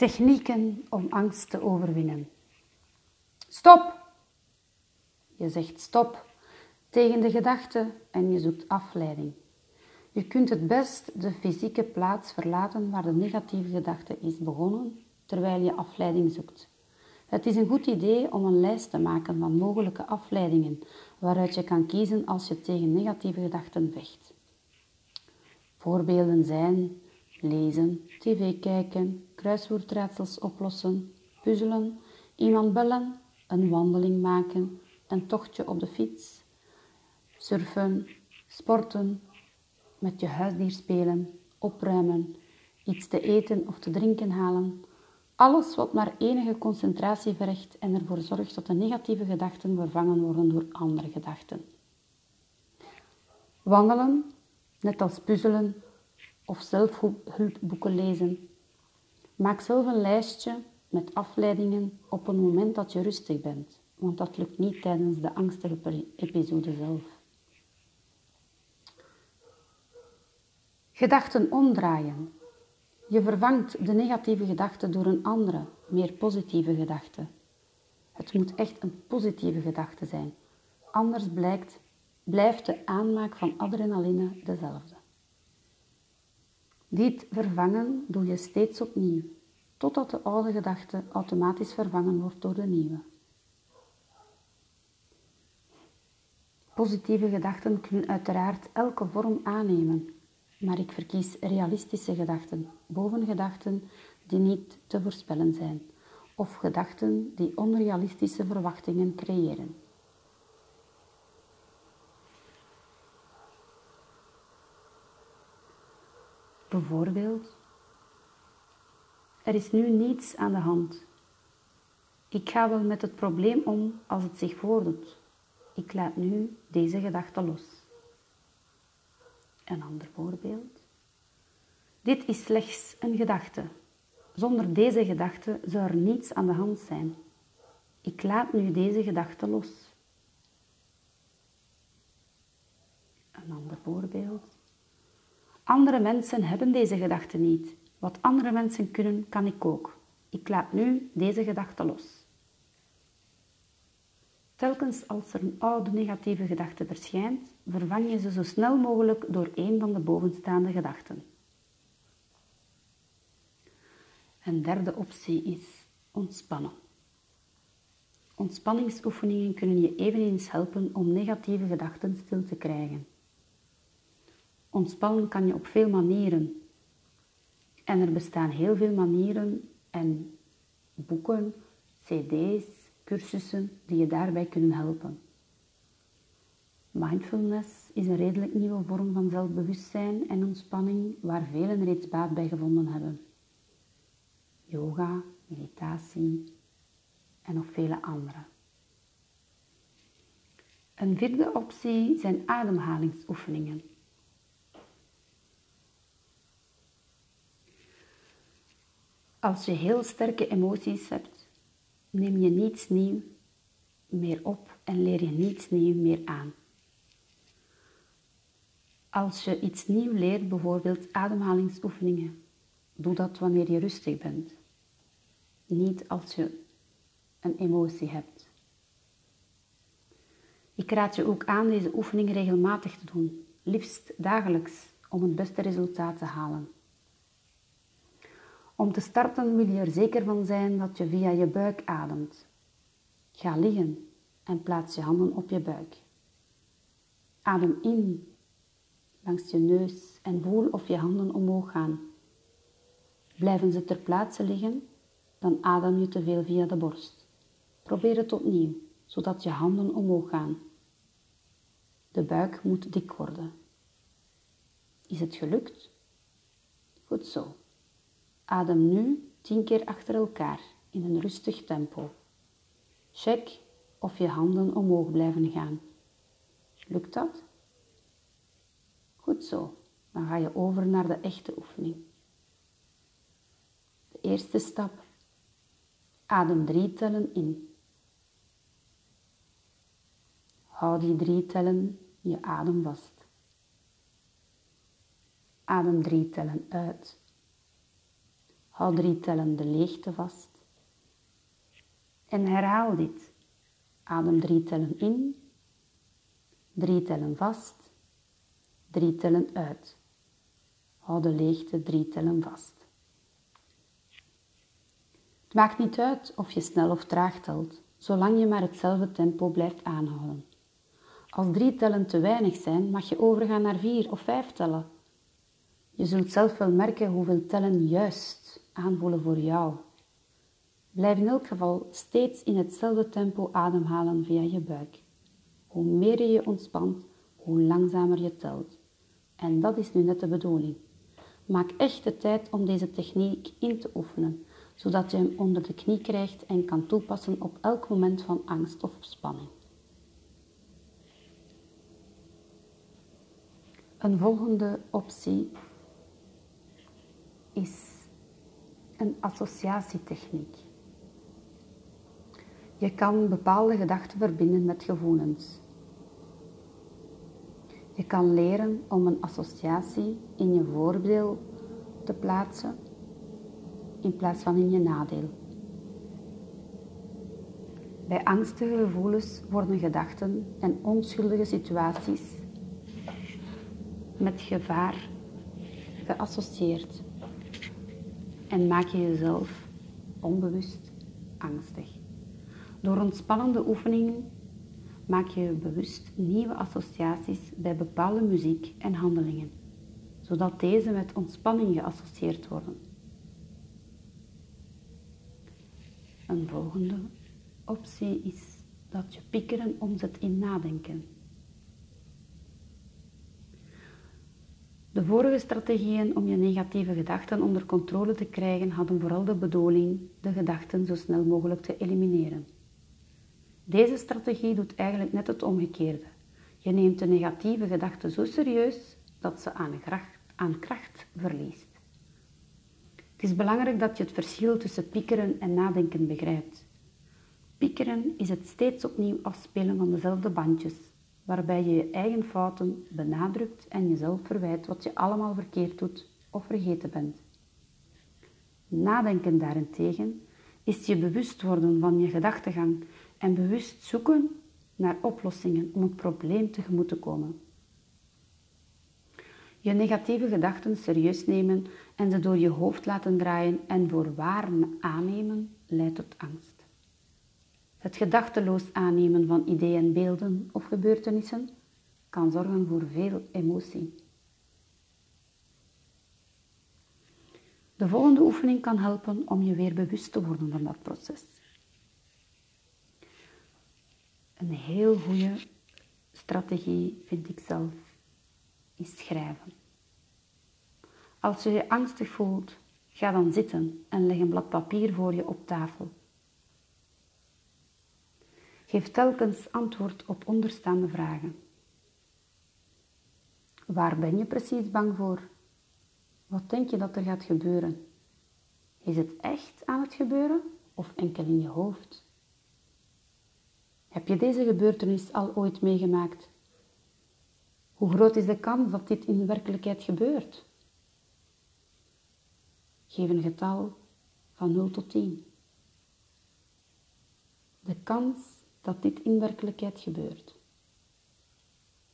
Technieken om angst te overwinnen. Stop! Je zegt stop tegen de gedachte en je zoekt afleiding. Je kunt het best de fysieke plaats verlaten waar de negatieve gedachte is begonnen, terwijl je afleiding zoekt. Het is een goed idee om een lijst te maken van mogelijke afleidingen waaruit je kan kiezen als je tegen negatieve gedachten vecht. Voorbeelden zijn lezen, tv kijken, kruiswoordraadsels oplossen, puzzelen, iemand bellen, een wandeling maken, een tochtje op de fiets, surfen, sporten, met je huisdier spelen, opruimen, iets te eten of te drinken halen. Alles wat maar enige concentratie vergt en ervoor zorgt dat de negatieve gedachten vervangen worden door andere gedachten. Wandelen, net als puzzelen of zelfhulpboeken lezen. Maak zelf een lijstje met afleidingen op een moment dat je rustig bent, want dat lukt niet tijdens de angstige episode zelf. Gedachten omdraaien. Je vervangt de negatieve gedachte door een andere, meer positieve gedachte. Het moet echt een positieve gedachte zijn, anders blijft de aanmaak van adrenaline dezelfde. Dit vervangen doe je steeds opnieuw, totdat de oude gedachte automatisch vervangen wordt door de nieuwe. Positieve gedachten kunnen uiteraard elke vorm aannemen, maar ik verkies realistische gedachten boven gedachten die niet te voorspellen zijn of gedachten die onrealistische verwachtingen creëren. Bijvoorbeeld, er is nu niets aan de hand. Ik ga wel met het probleem om als het zich voordoet. Ik laat nu deze gedachte los. Een ander voorbeeld. Dit is slechts een gedachte. Zonder deze gedachte zou er niets aan de hand zijn. Ik laat nu deze gedachte los. Een ander voorbeeld. Andere mensen hebben deze gedachte niet. Wat andere mensen kunnen, kan ik ook. Ik laat nu deze gedachte los. Telkens als er een oude negatieve gedachte verschijnt, vervang je ze zo snel mogelijk door een van de bovenstaande gedachten. Een derde optie is ontspannen. Ontspanningsoefeningen kunnen je eveneens helpen om negatieve gedachten stil te krijgen. Ontspannen kan je op veel manieren. En er bestaan heel veel manieren en boeken, cd's, cursussen die je daarbij kunnen helpen. Mindfulness is een redelijk nieuwe vorm van zelfbewustzijn en ontspanning waar velen reeds baat bij gevonden hebben. Yoga, meditatie en nog vele andere. Een vierde optie zijn ademhalingsoefeningen. Als je heel sterke emoties hebt, neem je niets nieuw meer op en leer je niets nieuw meer aan. Als je iets nieuw leert, bijvoorbeeld ademhalingsoefeningen, doe dat wanneer je rustig bent. Niet als je een emotie hebt. Ik raad je ook aan deze oefening regelmatig te doen, liefst dagelijks, om het beste resultaat te halen. Om te starten wil je er zeker van zijn dat je via je buik ademt. Ga liggen en plaats je handen op je buik. Adem in langs je neus en voel of je handen omhoog gaan. Blijven ze ter plaatse liggen, dan adem je te veel via de borst. Probeer het opnieuw, zodat je handen omhoog gaan. De buik moet dik worden. Is het gelukt? Goed zo. Adem nu tien keer achter elkaar in een rustig tempo. Check of je handen omhoog blijven gaan. Lukt dat? Goed zo. Dan ga je over naar de echte oefening. De eerste stap. Adem drie tellen in. Hou die drie tellen je adem vast. Adem drie tellen uit. Hou drie tellen de leegte vast. En herhaal dit. Adem drie tellen in, drie tellen vast, drie tellen uit. Hou de leegte drie tellen vast. Het maakt niet uit of je snel of traag telt, zolang je maar hetzelfde tempo blijft aanhouden. Als drie tellen te weinig zijn, mag je overgaan naar vier of vijf tellen. Je zult zelf wel merken hoeveel tellen juist aanvoelen voor jou. Blijf in elk geval steeds in hetzelfde tempo ademhalen via je buik. Hoe meer je je ontspant, hoe langzamer je telt. En dat is nu net de bedoeling. Maak echt de tijd om deze techniek in te oefenen, zodat je hem onder de knie krijgt en kan toepassen op elk moment van angst of spanning. Een volgende optie is een associatietechniek. Je kan bepaalde gedachten verbinden met gevoelens. Je kan leren om een associatie in je voordeel te plaatsen in plaats van in je nadeel. Bij angstige gevoelens worden gedachten en onschuldige situaties met gevaar geassocieerd en maak je jezelf onbewust angstig. Door ontspannende oefeningen maak je bewust nieuwe associaties bij bepaalde muziek en handelingen, zodat deze met ontspanning geassocieerd worden. Een volgende optie is dat je piekeren omzet in nadenken. De vorige strategieën om je negatieve gedachten onder controle te krijgen hadden vooral de bedoeling de gedachten zo snel mogelijk te elimineren. Deze strategie doet eigenlijk net het omgekeerde. Je neemt de negatieve gedachte zo serieus dat ze aan kracht, aan kracht verliest. Het is belangrijk dat je het verschil tussen piekeren en nadenken begrijpt. Piekeren is het steeds opnieuw afspelen van dezelfde bandjes, waarbij je je eigen fouten benadrukt en jezelf verwijt wat je allemaal verkeerd doet of vergeten bent. Nadenken daarentegen is je bewust worden van je gedachtegang en bewust zoeken naar oplossingen om het probleem tegemoet te komen. Je negatieve gedachten serieus nemen en ze door je hoofd laten draaien en voor waar aannemen leidt tot angst. Het gedachteloos aannemen van ideeën, beelden of gebeurtenissen kan zorgen voor veel emotie. De volgende oefening kan helpen om je weer bewust te worden van dat proces. Een heel goede strategie, vind ik zelf, is schrijven. Als je je angstig voelt, ga dan zitten en leg een blad papier voor je op tafel. Geef telkens antwoord op onderstaande vragen. Waar ben je precies bang voor? Wat denk je dat er gaat gebeuren? Is het echt aan het gebeuren of enkel in je hoofd? Heb je deze gebeurtenis al ooit meegemaakt? Hoe groot is de kans dat dit in de werkelijkheid gebeurt? Geef een getal van 0 tot 10. De kans dat dit in werkelijkheid gebeurt.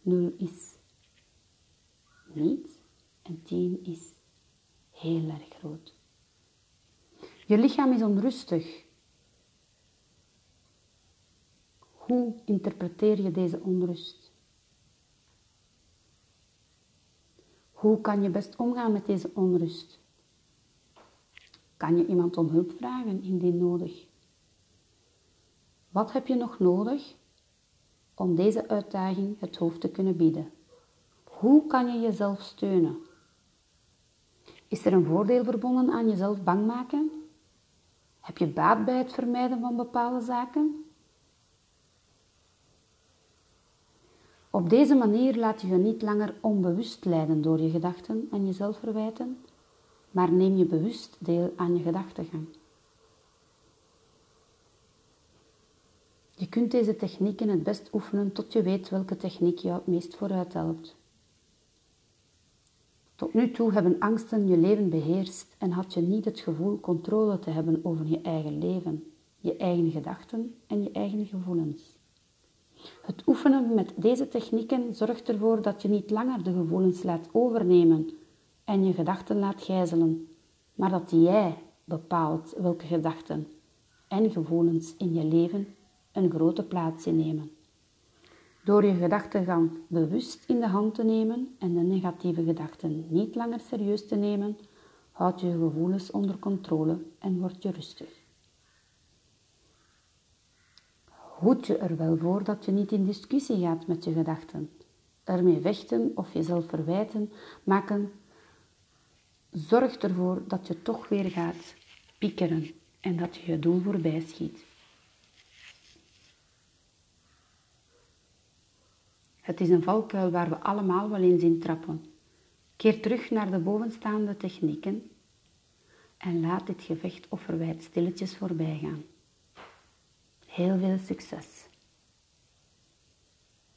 0 is niet en 10 is heel erg groot. Je lichaam is onrustig. Hoe interpreteer je deze onrust? Hoe kan je best omgaan met deze onrust? Kan je iemand om hulp vragen indien nodig? Wat heb je nog nodig om deze uitdaging het hoofd te kunnen bieden? Hoe kan je jezelf steunen? Is er een voordeel verbonden aan jezelf bang maken? Heb je baat bij het vermijden van bepaalde zaken? Op deze manier laat je je niet langer onbewust leiden door je gedachten en jezelf verwijten, maar neem je bewust deel aan je gedachtegang. Je kunt deze technieken het best oefenen tot je weet welke techniek jou het meest vooruit helpt. Tot nu toe hebben angsten je leven beheerst en had je niet het gevoel controle te hebben over je eigen leven, je eigen gedachten en je eigen gevoelens. Het oefenen met deze technieken zorgt ervoor dat je niet langer de gevoelens laat overnemen en je gedachten laat gijzelen, maar dat jij bepaalt welke gedachten en gevoelens in je leven een grote plaats innemen. Door je gedachtegang bewust in de hand te nemen en de negatieve gedachten niet langer serieus te nemen, houd je gevoelens onder controle en word je rustig. Hoed je er wel voor dat je niet in discussie gaat met je gedachten. Ermee vechten of jezelf verwijten maken zorgt ervoor dat je toch weer gaat piekeren en dat je je doel voorbij schiet. Het is een valkuil waar we allemaal wel eens in trappen. Keer terug naar de bovenstaande technieken en laat dit gevecht of verwijt stilletjes voorbij gaan. Heel veel succes!